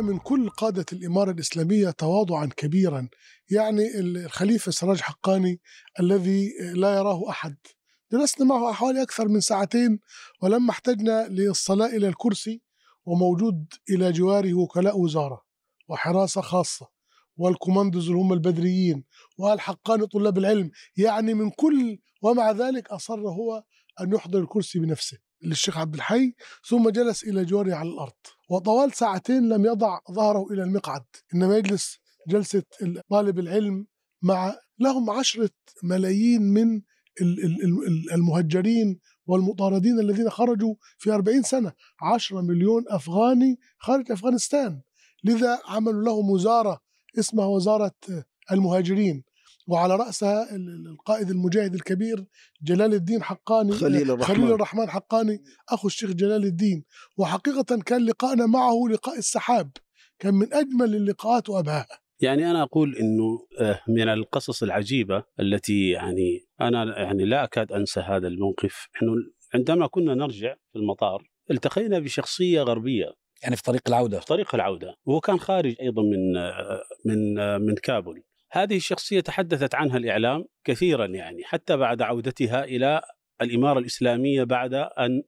من كل قادة الإمارة الإسلامية تواضعا كبيرا. يعني الخليفة سراج حقاني الذي لا يراه أحد. جلسنا معه حوالي أكثر من ساعتين ولما احتجنا للصلاة إلى الكرسي وموجود إلى جواره وكلاء وزارة وحراسة خاصة والكوماندوز اللي هم البدريين والحقاني طلاب العلم. يعني من كل ومع ذلك أصر هو أن يحضر الكرسي بنفسه للشيخ عبد الحي ثم جلس إلى جواره على الأرض. وطوال ساعتين لم يضع ظهره إلى المقعد إنما يجلس جلسة طالب العلم مع لهم عشرة ملايين من المهجرين والمطاردين الذين خرجوا في أربعين سنة. عشرة مليون أفغاني خارج أفغانستان. لذا عملوا لهم وزارة اسمها وزارة المهاجرين. وعلى رأسها القائد المجاهد الكبير جلال الدين حقاني خليل الرحمن. خليل الرحمن حقاني أخو الشيخ جلال الدين. وحقيقة كان لقاءنا معه لقاء السحاب كان من أجمل اللقاءات وأبهاها يعني أنا أقول إنه من القصص العجيبة التي يعني أنا يعني لا أكاد أنسى هذا الموقف. إنه عندما كنا نرجع في المطار التقينا بشخصية غربية. يعني في طريق العودة. في طريق العودة. وهو كان خارج أيضا من من من كابول هذه الشخصية تحدثت عنها الإعلام كثيرا يعني حتى بعد عودتها إلى الإمارة الإسلامية بعد أن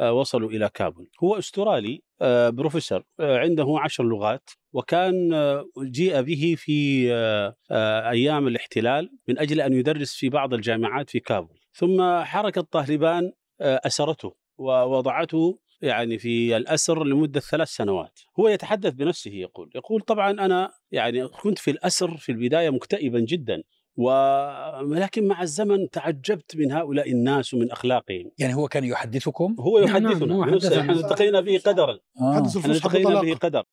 وصلوا إلى كابول. هو أسترالي بروفيسور عنده عشر لغات وكان جيء به في أيام الاحتلال من أجل أن يدرس في بعض الجامعات في كابول. ثم حركة طالبان أسرته ووضعته يعني في الاسر لمده ثلاث سنوات هو يتحدث بنفسه يقول يقول طبعا أنا يعني كنت في الاسر في البدايه مكتئبا جدا ولكن مع الزمن تعجبت من هؤلاء الناس ومن اخلاقهم يعني هو كان يحدثكم هو يحدثنا نعم، نعم، نحن التقينا به قدرا آه. التقينا به بطلاقة قدر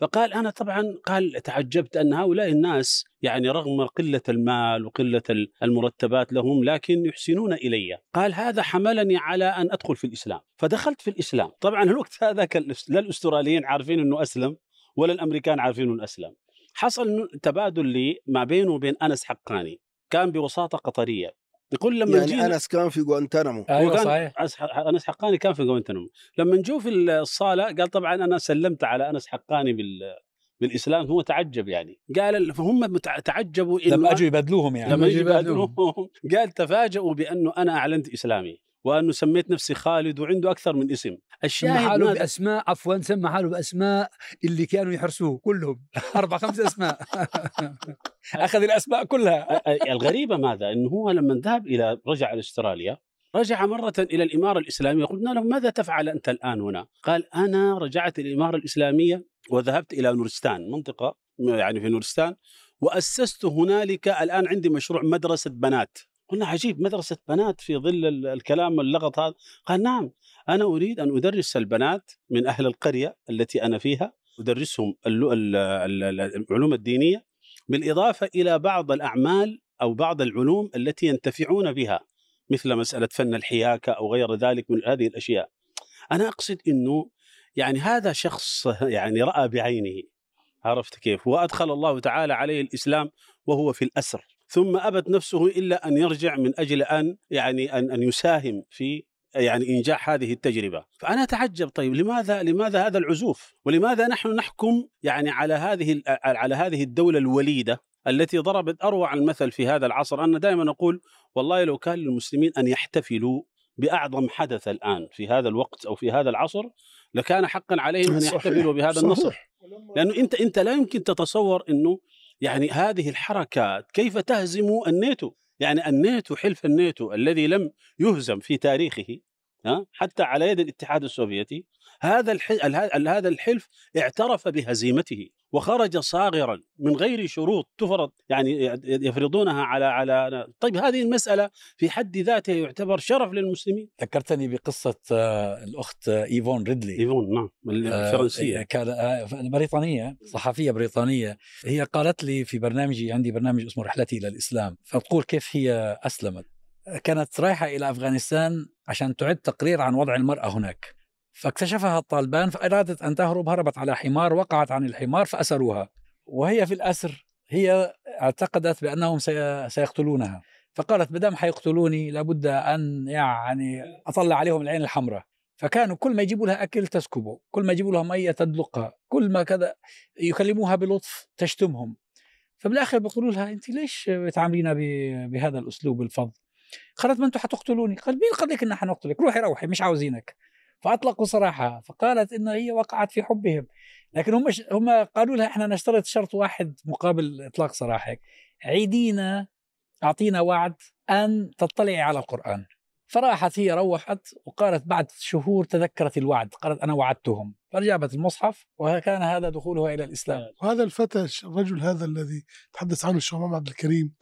فقال أنا طبعا قال تعجبت أن هؤلاء الناس يعني رغم قلة المال وقلة المرتبات لهم لكن يحسنون إلي. قال هذا حملني على أن أدخل في الإسلام. فدخلت في الإسلام. طبعا الوقت هذا كان لا الأستراليين عارفين إنه أسلم ولا الأمريكان عارفين إنه أسلم. حصل تبادل لي ما بينه وبين أنس حقاني. كان بوساطة قطرية. يقول لما يعني جينا أنس كان في جوانتنامو أيوه وكان صحيح. أنس حقاني كان في جوانتنامو لما نجوا في الصالة قال طبعا أنا سلمت على أنس حقاني بال بالإسلام هو تعجب يعني. قال ال- فهم متع- تعجبوا لما أجوا يبدلوهم يعني. لما يجي يبادلوهم. يبادلوهم قال تفاجئوا بأنه أنا أعلنت إسلامي. وأنه سميت نفسي خالد وعنده أكثر من اسم سمى الشاهد حاله ماذا؟ بأسماء عفوا سمى حاله بأسماء اللي كانوا يحرسوه كلهم أربع خمس أسماء أخذ الأسماء كلها الغريبة ماذا؟ أنه هو لما ذهب إلى رجع إلى أستراليا رجع مرة إلى الإمارة الإسلامية قلنا له ماذا تفعل أنت الآن هنا؟ قال أنا رجعت إلى الإمارة الإسلامية وذهبت إلى نورستان منطقة يعني في نورستان وأسست هنالك الآن عندي مشروع مدرسة بنات قلنا عجيب مدرسة بنات في ظل ال- الكلام اللغط هذا. قال نعم أنا أريد أن أدرس البنات من أهل القرية التي أنا فيها أدرسهم العلوم الدينية بالإضافة إلى بعض الأعمال أو بعض العلوم التي ينتفعون بها مثل مسألة فن الحياكة أو غير ذلك من هذه الأشياء. أنا أقصد أنه يعني هذا شخص يعني رأى بعينه عرفت كيف؟ وأدخل الله تعالى عليه الإسلام وهو في الأسر. ثم أبت نفسه إلا أن يرجع من أجل أن يعني أن, أن يساهم في يعني إنجاح هذه التجربة. فأنا أتعجب طيب لماذا لماذا هذا العزوف؟ ولماذا نحن نحكم يعني على هذه على هذه الدولة الوليدة التي ضربت أروع المثل في هذا العصر؟ أنا دائما أقول والله لو كان للمسلمين أن يحتفلوا بأعظم حدث الآن في هذا الوقت أو في هذا العصر لكان حقا عليهم صحيح، يحتفلوا بهذا صحيح. النصر لأنه أنت أنت لا يمكن تتصور إنه يعني هذه الحركات كيف تهزم الناتو؟ يعني الناتو حلف الناتو الذي لم يهزم في تاريخه حتى على يد الاتحاد السوفيتي هذا هذا الحلف اعترف بهزيمته وخرج صاغرا من غير شروط تفرض يعني يفرضونها على على طيب هذه المسألة في حد ذاتها يعتبر شرف للمسلمين؟ ذكرتني بقصة آه، الأخت آه، إيفون ريدلي. إيفون نعم آه، الفرنسية. كان آه، بريطانية صحفية بريطانية. هي قالت لي في برنامجي عندي برنامج اسمه رحلتي إلى الإسلام فتقول كيف هي أسلمت. كانت رايحة إلى أفغانستان عشان تعد تقرير عن وضع المرأة هناك. فاكتشفها الطالبان فأرادت أن تهرب هربت على حمار وقعت عن الحمار فأسروها. وهي في الأسر هي اعتقدت بأنهم سي- سيقتلونها. فقالت بدم حيقتلوني لابد أن يعني أطلع عليهم العين الحمراء. فكانوا كل ما يجيبوا لها أكل تسكبه كل ما يجيبوا لها مية تدلقها كل ما كذا يكلموها بلطف تشتمهم. فبالآخر بيقولوا لها انت ليش بتعاملينا بهذا الأسلوب الفظ؟ قالت ما أنتم حتقتلوني. قال مين قال لك ان حنقتلك؟ روحي روحي مش عاوزينك. فأطلقوا سراحها فقالت إن هي وقعت في حبهم. لكن هم هم قالوا لها إحنا نشترط شرط واحد مقابل إطلاق سراحك عيدينا أعطينا وعد أن تطلعي على القرآن. فراحت هي روحت وقالت بعد شهور تذكرت الوعد. قالت أنا وعدتهم. فجابت المصحف وكان هذا دخولها إلى الإسلام. وهذا الفتى الرجل هذا الذي تحدث عنه الشيخ عبد الكريم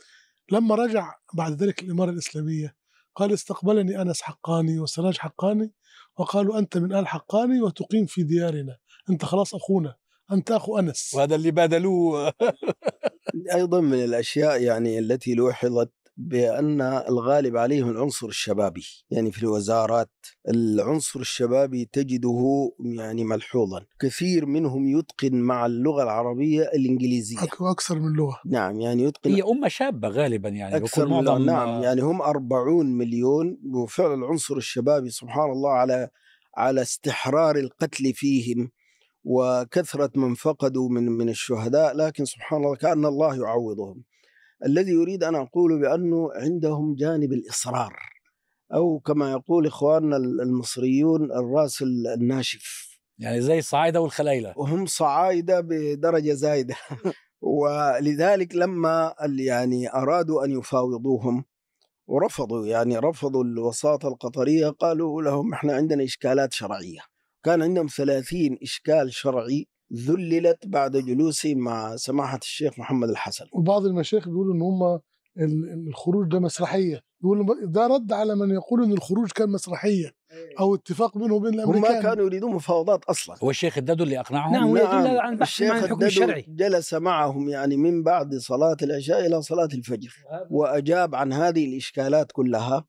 لما رجع بعد ذلك الإمارة الإسلامية قال استقبلني أنس حقاني وسراج حقاني وقالوا أنت من آل حقاني وتقيم في ديارنا. أنت خلاص أخونا أنت أخو أنس. وهذا اللي بادلوه. أيضا من الأشياء يعني التي لوحظت بأن الغالب عليهم العنصر الشبابي. يعني في الوزارات العنصر الشبابي تجده يعني ملحوظا. كثير منهم يتقن مع اللغة العربية الإنجليزية. أك- وأكثر من لغة. نعم يعني يتقن هي أمة شابة غالبا يعني أكثر من معظم نعم يعني هم 40 مليون. وفعلا العنصر الشبابي سبحان الله على على استحرار القتل فيهم وكثرة من فقدوا من من الشهداء. لكن سبحان الله كأن الله يعوضهم. الذي يريد أن أقول بأنه عندهم جانب الإصرار أو كما يقول إخواننا المصريون الرأس الناشف. يعني زي الصعايدة والخلايله وهم صعايدة بدرجة زايدة. ولذلك لما يعني أرادوا أن يفاوضوهم ورفضوا يعني رفضوا الوساطة القطرية قالوا لهم إحنا عندنا إشكالات شرعية. كان عندهم ثلاثين إشكال شرعي ذللت بعد جلوسي مع سماحة الشيخ محمد الحسن. وبعض المشايخ بيقولوا إن هم ال- الخروج ده مسرحية. يقولوا ده رد على من يقول إن الخروج كان مسرحية أو اتفاق بينه وبين هم ما الأمريكان. كانوا يريدون مفاوضات أصلا. هو الشيخ الدادو اللي أقنعهم؟ نعم هذا عن بحث الشيخ الحكم الددو الشرعي. جلس معهم يعني من بعد صلاة العشاء إلى صلاة الفجر وأجاب عن هذه الإشكالات كلها.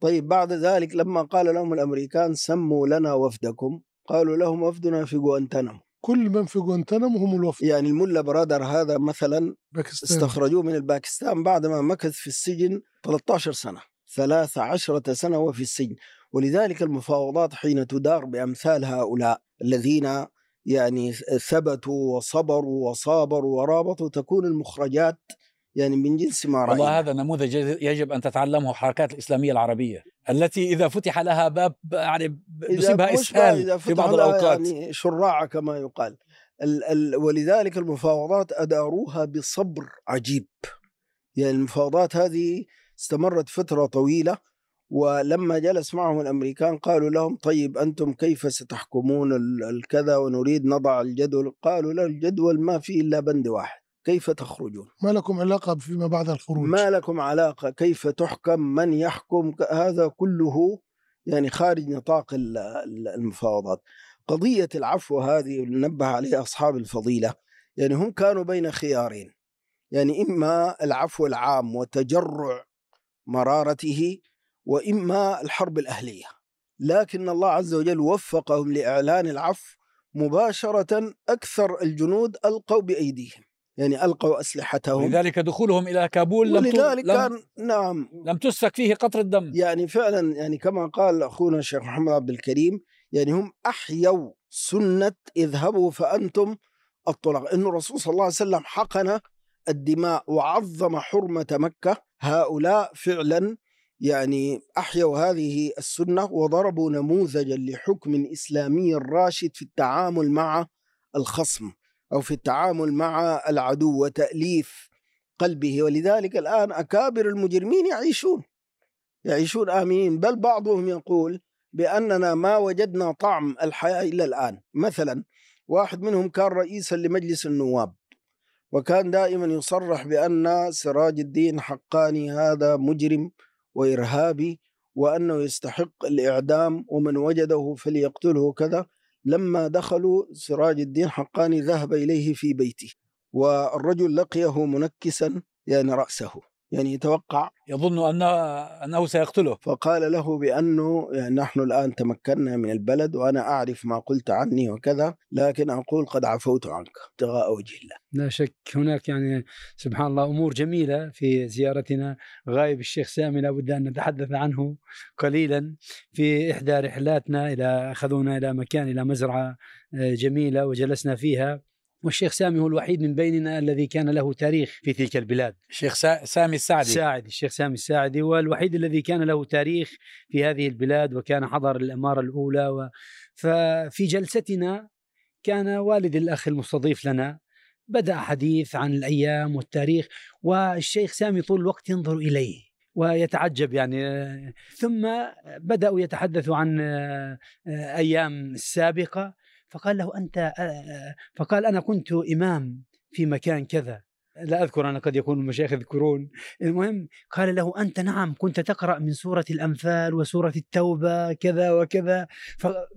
طيب بعد ذلك لما قال لهم الأمريكان سموا لنا وفدكم قالوا لهم وفدنا في غوانتنامو كل من في غوانتنامو هم الوفد. يعني الملا برادر هذا مثلا باكستان. استخرجوه من الباكستان بعدما مكث في السجن 13 سنة 13 سنة وفي السجن. ولذلك المفاوضات حين تدار بأمثال هؤلاء الذين يعني ثبتوا وصبروا وصابروا ورابطوا تكون المخرجات يعني من جنس ما والله رأينا. هذا نموذج يجب أن تتعلمه الحركات الإسلامية العربية. التي إذا فتح لها باب يعني إذا إسهال في بعض لها الأوقات. يعني شراعة كما يقال. ال ال ولذلك المفاوضات أداروها بصبر عجيب. يعني المفاوضات هذه استمرت فترة طويلة ولما جلس معهم الأمريكان قالوا لهم طيب أنتم كيف ستحكمون ال- الكذا ونريد نضع الجدول؟ قالوا لا الجدول ما فيه إلا بند واحد. كيف تخرجون؟ ما لكم علاقة فيما بعد الخروج؟ ما لكم علاقة كيف تحكم؟ من يحكم؟ هذا كله يعني خارج نطاق ال- ال- المفاوضات. قضية العفو هذه نبه عليها أصحاب الفضيلة. يعني هم كانوا بين خيارين. يعني إما العفو العام وتجرع مرارته وإما الحرب الأهلية. لكن الله عز وجل وفقهم لإعلان العفو مباشرة أكثر الجنود ألقوا بأيديهم. يعني ألقوا أسلحتهم. لذلك دخولهم إلى كابول لم ولذلك لم, كان نعم. لم تسفك فيه قطر الدم. يعني فعلا يعني كما قال أخونا الشيخ محمد عبد الكريم يعني هم أحيوا سنة اذهبوا فأنتم الطلقاء انه الرسول صلى الله عليه وسلم حقن الدماء وعظم حرمة مكة هؤلاء فعلا يعني أحيوا هذه السنة وضربوا نموذجا لحكم إسلامي راشد في التعامل مع الخصم. أو في التعامل مع العدو وتأليف قلبه. ولذلك الآن أكابر المجرمين يعيشون يعيشون آمنين. بل بعضهم يقول بأننا ما وجدنا طعم الحياة إلا الآن. مثلا واحد منهم كان رئيسا لمجلس النواب وكان دائما يصرح بأن سراج الدين حقاني هذا مجرم وإرهابي وأنه يستحق الإعدام ومن وجده فليقتله كذا. لما دخلوا سراج الدين حقاني ذهب إليه في بيته والرجل لقيه منكسا يعني رأسه. يعني يتوقع يظن أنه, أنه سيقتله. فقال له بأنه يعني نحن الآن تمكنا من البلد وأنا أعرف ما قلت عني وكذا لكن أقول قد عفوت عنك ابتغاء وجه الله. لا شك هناك يعني سبحان الله أمور جميلة في زيارتنا. غايب الشيخ سامي لابد أن نتحدث عنه قليلا في إحدى رحلاتنا إلى أخذونا إلى مكان إلى مزرعة آه، جميلة وجلسنا فيها. والشيخ سامي هو الوحيد من بيننا الذي كان له تاريخ. في تلك البلاد. الشيخ سا- سامي السعدي الساعدي الشيخ سامي الساعدي والوحيد الذي كان له تاريخ في هذه البلاد وكان حضر الإمارة الأولى و... ففي جلستنا كان والد الأخ المستضيف لنا بدأ حديث عن الأيام والتاريخ والشيخ سامي طول الوقت ينظر إليه ويتعجب يعني. ثم بدأوا يتحدثوا عن آه، آه، أيام السابقة فقال له أنت فقال أنا كنت إمام في مكان كذا لا أذكر أنا قد يكون المشايخ يذكرون المهم قال له أنت نعم كنت تقرأ من سورة الأنفال وسورة التوبة كذا وكذا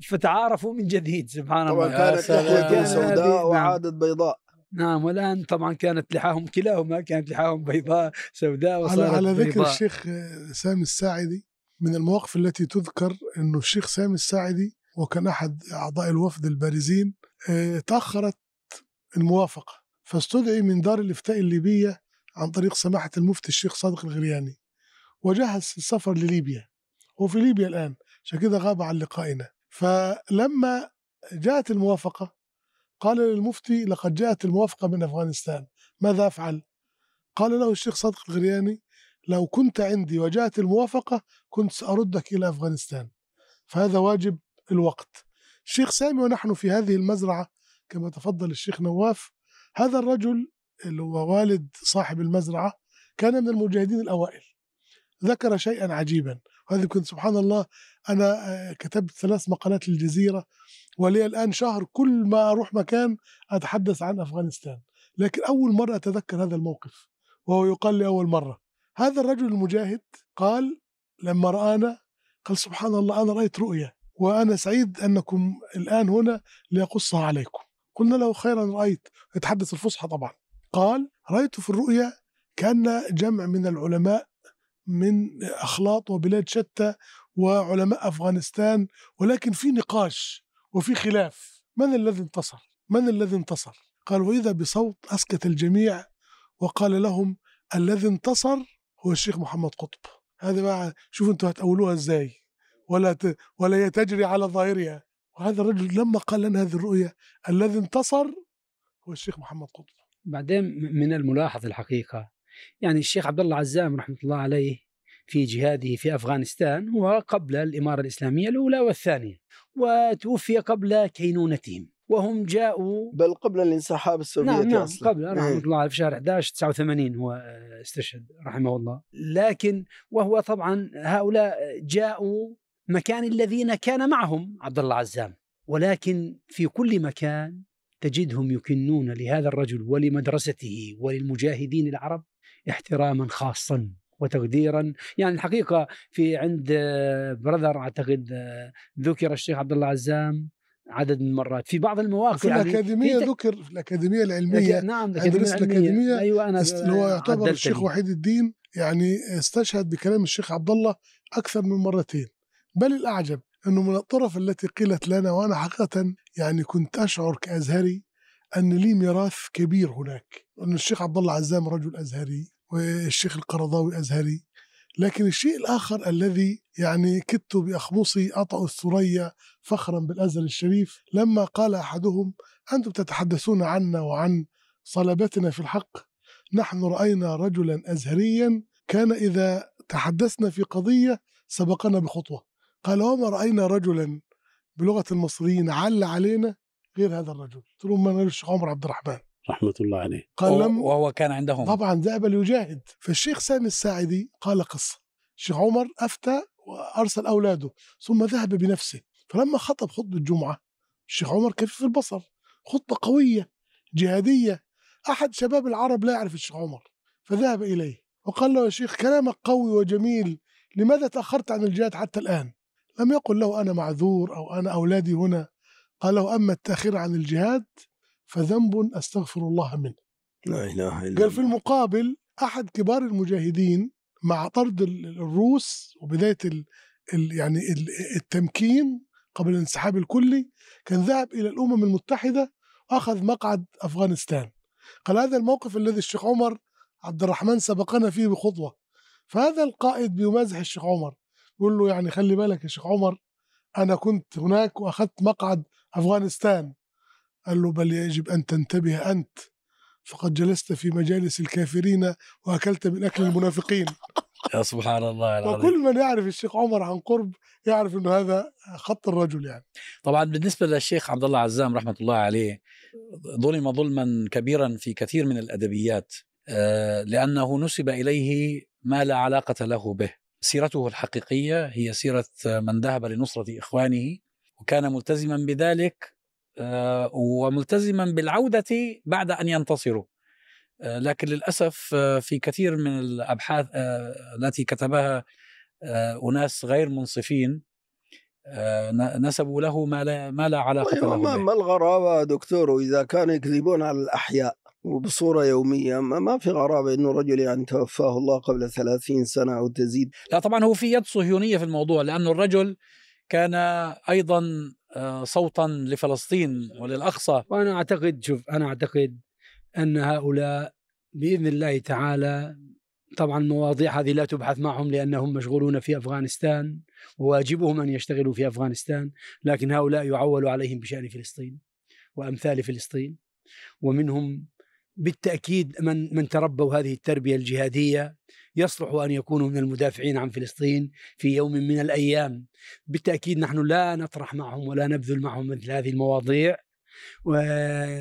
فتعارفوا من جديد سبحان طبعا الله كانت سلام. لحيته كان سوداء نعم. وعادت بيضاء نعم والآن طبعا كانت لحاهم كلاهما كانت لحاهم بيضاء سوداء على وصارت على ذكر بيضاء. الشيخ سامي الساعدي من المواقف التي تذكر إنه الشيخ سامي الساعدي وكان أحد أعضاء الوفد البارزين آه، تأخرت الموافقة فاستدعي من دار الإفتاء الليبية عن طريق سماحة المفتي الشيخ صادق الغرياني وجهز السفر لليبيا هو في ليبيا الآن عشان كده غاب عن لقائنا فلما جاءت الموافقة قال للمفتي لقد جاءت الموافقة من أفغانستان ماذا أفعل؟ قال له الشيخ صادق الغرياني لو كنت عندي وجاءت الموافقة كنت سأردك إلى أفغانستان فهذا واجب الوقت. الشيخ سامي ونحن في هذه المزرعة كما تفضل الشيخ نواف هذا الرجل اللي هو والد صاحب المزرعة كان من المجاهدين الأوائل. ذكر شيئا عجيبا وهذا كنت سبحان الله أنا آه، كتبت ثلاث مقالات للجزيرة ولي الآن شهر كل ما أروح مكان أتحدث عن أفغانستان. لكن أول مرة أتذكر هذا الموقف وهو يقال لي أول مرة. هذا الرجل المجاهد قال لما رآنا قال سبحان الله أنا رأيت رؤيا وأنا سعيد أنكم الآن هنا لأقصها عليكم. قلنا له خيرا رأيت. يتحدث الفصحى طبعا. قال رأيت في الرؤيا كأن جمع من العلماء من أخلاط وبلاد شتى وعلماء أفغانستان ولكن في نقاش وفي خلاف. من الذي انتصر؟ من الذي انتصر؟ قال وإذا بصوت أسكت الجميع وقال لهم الذي انتصر هو الشيخ محمد قطب. هذا بقى شوفوا أنتوا هتقولوها إزاي. ولا ت... ولا هي تجري على ظاهرها. وهذا الرجل لما قال لنا هذه الرؤيا الذي انتصر هو الشيخ محمد قطب. بعدين من الملاحظ الحقيقة يعني الشيخ عبد الله عزام رحمة الله عليه في جهاده في أفغانستان هو قبل الإمارة الإسلامية الأولى والثانية وتوفي قبل كينونتهم وهم جاءوا بل قبل الانسحاب السوفيتي نعم نعم أصلا. قبل رحمة إيه. الله عليه في شهر 11 89 هو آه، استشهد رحمه الله. لكن وهو طبعا هؤلاء جاءوا مكان الذين كان معهم عبد الله عزام. ولكن في كل مكان تجدهم يكنون لهذا الرجل ولمدرسته وللمجاهدين العرب احتراما خاصا وتقديرا. يعني الحقيقة في عند آه، برذر أعتقد آه، ذكر الشيخ عبد الله عزام عدد من المرات في بعض المواقف في يعني في تك- ذكر في الأكاديمية لك- العلمية نعم رئيس الأكاديمية أيوه أنا است- هو يعتبر. الشيخ وحيد الدين يعني استشهد بكلام الشيخ عبد الله أكثر من مرتين. بل الأعجب أنه من الطرف التي قيلت لنا وأنا حقيقة يعني كنت أشعر كأزهري أن لي ميراث كبير هناك. أن الشيخ عبد الله عزام رجل أزهري والشيخ القرضاوي أزهري. لكن الشيء الآخر الذي يعني كدت بأخمصي أطأ الثريا فخرا بالأزهر الشريف لما قال أحدهم أنتم تتحدثون عنا وعن صلابتنا في الحق؟ نحن رأينا رجلا أزهريا كان إذا تحدثنا في قضية سبقنا بخطوة. قال وما رأينا رجلا بلغة المصريين عل علينا غير هذا الرجل؟ قلت لهم من الشيخ عمر عبد الرحمن. رحمة الله عليه. قال لم وهو كان عندهم. طبعا ذهب ليجاهد. فالشيخ سامي الساعدي قال قصة. الشيخ عمر أفتى وأرسل أولاده ثم ذهب بنفسه. فلما خطب خطبة جمعة الشيخ عمر كفيف البصر؟ خطبة قوية جهادية. أحد شباب العرب لا يعرف الشيخ عمر فذهب إليه وقال له يا شيخ كلامك قوي وجميل لماذا تأخرت عن الجهاد حتى الآن؟ لم يقل له أنا معذور أو أنا أولادي هنا؟ قال له أما التأخير عن الجهاد فذنب أستغفر الله منه. لا إله إلا قال في المقابل أحد كبار المجاهدين مع طرد ال- الروس وبداية ال ال يعني ال- التمكين قبل الانسحاب الكلي كان ذهب إلى الأمم المتحدة وأخذ مقعد أفغانستان. قال هذا الموقف الذي الشيخ عمر عبد الرحمن سبقنا فيه بخطوة. فهذا القائد بيمازح الشيخ عمر. يقول له يعني خلي بالك يا شيخ عمر أنا كنت هناك وأخذت مقعد أفغانستان. قال له بل يجب أن تنتبه أنت فقد جلست في مجالس الكافرين وأكلت من أكل المنافقين. يا سبحان الله العظيم. وكل من يعرف الشيخ عمر عن قرب يعرف إنه هذا خط الرجل يعني. طبعا بالنسبة للشيخ عبد الله عزام رحمة الله عليه ظلم ظلما كبيرا في كثير من الأدبيات آه، لأنه نسب إليه ما لا علاقة له به. سيرته الحقيقية هي سيرة من ذهب لنصرة إخوانه وكان ملتزما بذلك آه، وملتزما بالعودة بعد أن ينتصروا. آه، لكن للأسف آه، في كثير من الأبحاث آه، التي كتبها أناس غير منصفين نسبوا له ما لا ما لا علاقة له ما, ما الغرابة دكتور إذا كانوا يكذبون على الأحياء. وبصورة يومية ما, ما في غرابة إنه رجل يعني توفاه الله قبل ثلاثين سنة أو تزيد. لا طبعا هو في يد صهيونية في الموضوع لأنه الرجل كان أيضا آه، صوتا لفلسطين وللأقصى. وأنا أعتقد شوف أنا أعتقد أن هؤلاء بإذن الله تعالى طبعا المواضيع هذه لا تبحث معهم لأنهم مشغولون في أفغانستان وواجبهم أن يشتغلوا في أفغانستان لكن هؤلاء يعول عليهم بشأن فلسطين وأمثال فلسطين ومنهم بالتأكيد من من تربوا هذه التربية الجهادية يصلح أن يكونوا من المدافعين عن فلسطين في يوم من الأيام. بالتأكيد نحن لا نطرح معهم ولا نبذل معهم مثل هذه المواضيع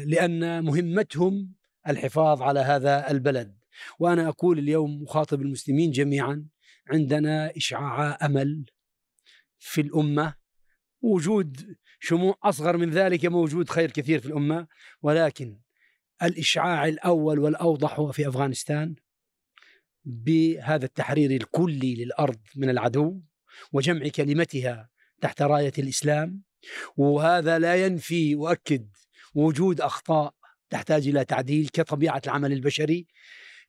لأن مهمتهم الحفاظ على هذا البلد. وأنا أقول اليوم مخاطب المسلمين جميعا عندنا إشعاع أمل في الأمة. وجود شموع أصغر من ذلك موجود خير كثير في الأمة ولكن الإشعاع الأول والأوضح هو في أفغانستان بهذا التحرير الكلي للأرض من العدو وجمع كلمتها تحت راية الإسلام. وهذا لا ينفي وأكد وجود أخطاء تحتاج إلى تعديل كطبيعة العمل البشري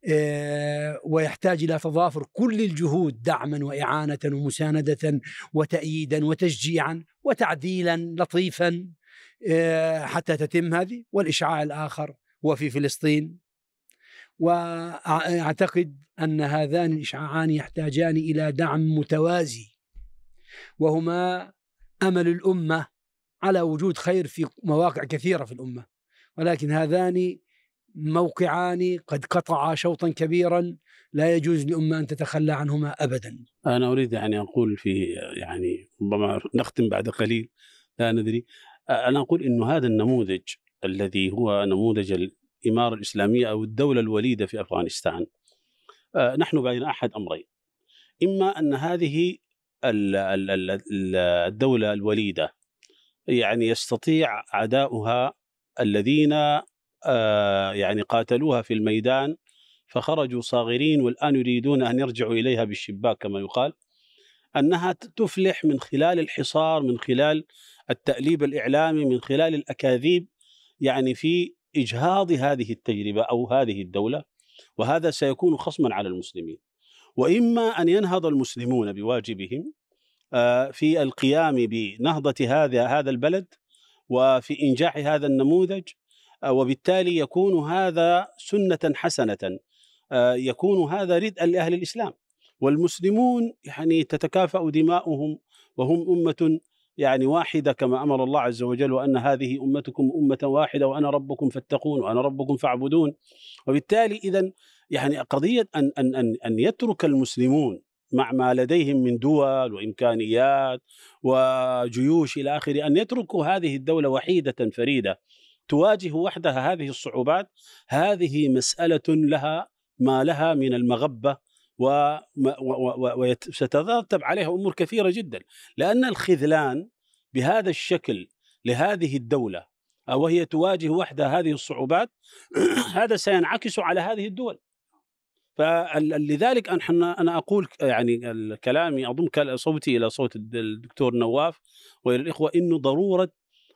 آه، ويحتاج إلى تضافر كل الجهود دعما وإعانة ومساندة وتأييدا وتشجيعا وتعديلا لطيفا آه، حتى تتم هذه. والإشعاع الآخر هو في فلسطين. وأعتقد أن هذان الإشعاعان يحتاجان إلى دعم متوازي. وهما أمل الأمة على وجود خير في مواقع كثيرة في الأمة. ولكن هذان موقعان قد قطعا شوطا كبيرا لا يجوز للامه أن تتخلى عنهما ابدا. أنا أريد يعني أقول في يعني ربما نختم بعد قليل لا ندري. أنا أقول إنه هذا النموذج الذي هو نموذج الإمارة الإسلامية أو الدولة الوليدة في أفغانستان. آه، نحن بين أحد أمرين. إما أن هذه ال- ال- ال- ال- الدولة الوليدة يعني يستطيع اعداؤها الذين آه، يعني قاتلوها في الميدان فخرجوا صاغرين والآن يريدون أن يرجعوا إليها بالشباك كما يقال أنها تفلح من خلال الحصار من خلال التأليب الإعلامي من خلال الأكاذيب يعني في إجهاض هذه التجربة أو هذه الدولة وهذا سيكون خصما على المسلمين. وإما أن ينهض المسلمون بواجبهم آه، في القيام بنهضة هذا هذا البلد وفي إنجاح هذا النموذج آه، وبالتالي يكون هذا سنة حسنة آه، يكون هذا ردءا لأهل الإسلام. والمسلمون يعني تتكافأ دماؤهم وهم أمة يعني واحدة كما أمر الله عز وجل وأن هذه أمتكم أمة واحدة وأنا ربكم فاتقون وأنا ربكم فاعبدون. وبالتالي إذا يعني قضية أن أن أن أن يترك المسلمون مع ما لديهم من دول وإمكانيات وجيوش إلى آخره أن يتركوا هذه الدولة وحيدة فريدة تواجه وحدها هذه الصعوبات هذه مسألة لها ما لها من المغبة وستترتب عليها أمور كثيرة جدا. لأن الخذلان بهذا الشكل لهذه الدولة وهي تواجه وحدها هذه الصعوبات هذا سينعكس على هذه الدول. فلذلك أنا أقول يعني كلامي أضم صوتي إلى صوت الدكتور نواف والى الإخوة إنه ضرورة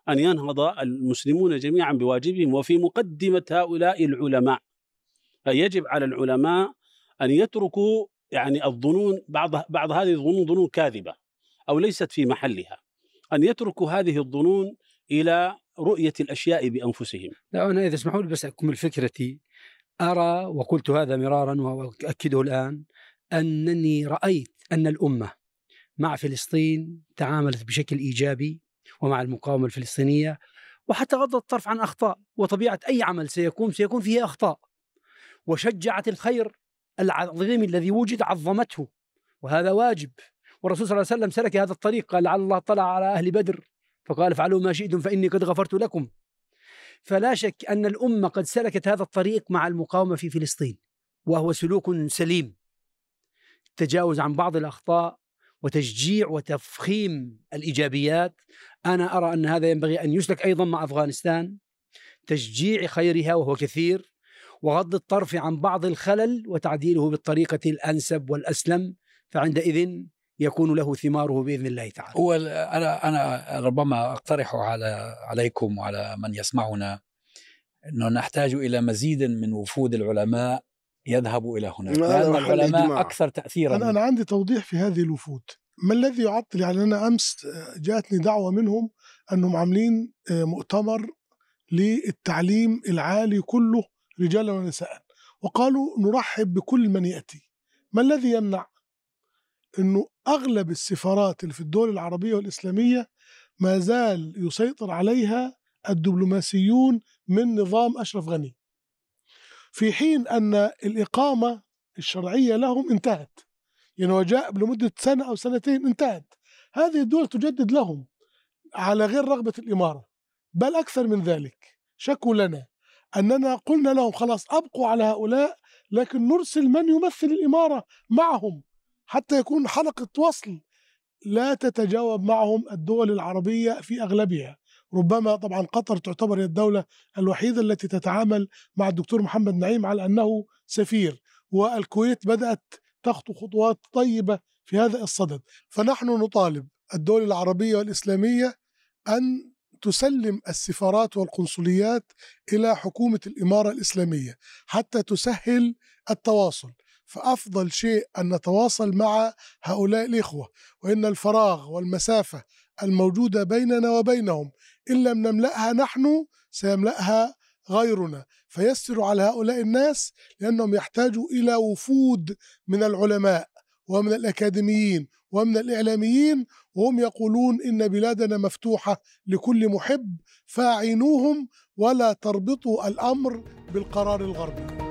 أن ينهض المسلمون جميعا بواجبهم وفي مقدمة هؤلاء العلماء. يجب على العلماء أن يتركوا يعني الظنون بعض بعض هذه الظنون ظنون كاذبة أو ليست في محلها أن يتركوا هذه الظنون إلى رؤية الأشياء بأنفسهم. لا أنا إذا اسمحوا لي بس أكمل فكرتي. أرى وقلت هذا مرارا وأؤكده الآن أنني رأيت أن الأمة مع فلسطين تعاملت بشكل إيجابي ومع المقاومة الفلسطينية وحتى غضت الطرف عن أخطاء وطبيعة أي عمل سيكون سيكون فيه أخطاء. وشجعت الخير العظيم الذي وجد عظمته وهذا واجب. والرسول صلى الله عليه وسلم سلك هذا الطريق قال لعل الله طلع على أهل بدر. فقال افعلوا ما شئتم فإني قد غفرت لكم. فلا شك أن الأمة قد سلكت هذا الطريق مع المقاومة في فلسطين وهو سلوك سليم. التجاوز عن بعض الأخطاء وتشجيع وتفخيم الإيجابيات. أنا أرى أن هذا ينبغي أن يسلك أيضا مع أفغانستان. تشجيع خيرها وهو كثير. وغض الطرف عن بعض الخلل وتعديله بالطريقة الأنسب والأسلم فعندئذ يكون له ثماره بإذن الله تعالى. هو أنا أنا ربما أقترح على عليكم وعلى من يسمعنا إنه نحتاج إلى مزيد من وفود العلماء يذهبوا إلى هناك لأن العلماء إجماع. أكثر تاثيرا. أنا, أنا عندي توضيح في هذه الوفود. ما الذي يعطل؟ يعني أنا أمس آه، جاءتني دعوة منهم أنهم عاملين آه، مؤتمر للتعليم العالي كله رجالا ونساء وقالوا نرحب بكل من يأتي. ما الذي يمنع؟ أنه أغلب السفارات اللي في الدول العربية والإسلامية ما زال يسيطر عليها الدبلوماسيون من نظام أشرف غني. في حين أن الإقامة الشرعية لهم انتهت يعني وجاء لمدة سنة أو سنتين انتهت. هذه الدول تجدد لهم على غير رغبة الإمارة بل أكثر من ذلك. شكوا لنا. أننا قلنا لهم خلاص أبقوا على هؤلاء لكن نرسل من يمثل الإمارة معهم حتى يكون حلقة وصل لا تتجاوب معهم الدول العربية في أغلبها. ربما طبعا قطر تعتبر هي الدولة الوحيدة التي تتعامل مع الدكتور محمد نعيم على أنه سفير والكويت بدأت تخطو خطوات طيبة في هذا الصدد. فنحن نطالب الدول العربية والإسلامية أن تسلم السفارات والقنصليات إلى حكومة الإمارة الإسلامية حتى تسهل التواصل. فأفضل شيء أن نتواصل مع هؤلاء الإخوة وإن الفراغ والمسافة الموجودة بيننا وبينهم إن لم نملأها نحن سيملأها غيرنا. فيسروا على هؤلاء الناس لأنهم يحتاجوا إلى وفود من العلماء. ومن الأكاديميين ومن الإعلاميين وهم يقولون إن بلادنا مفتوحة لكل محب فاعينوهم ولا تربطوا الأمر بالقرار الغربي.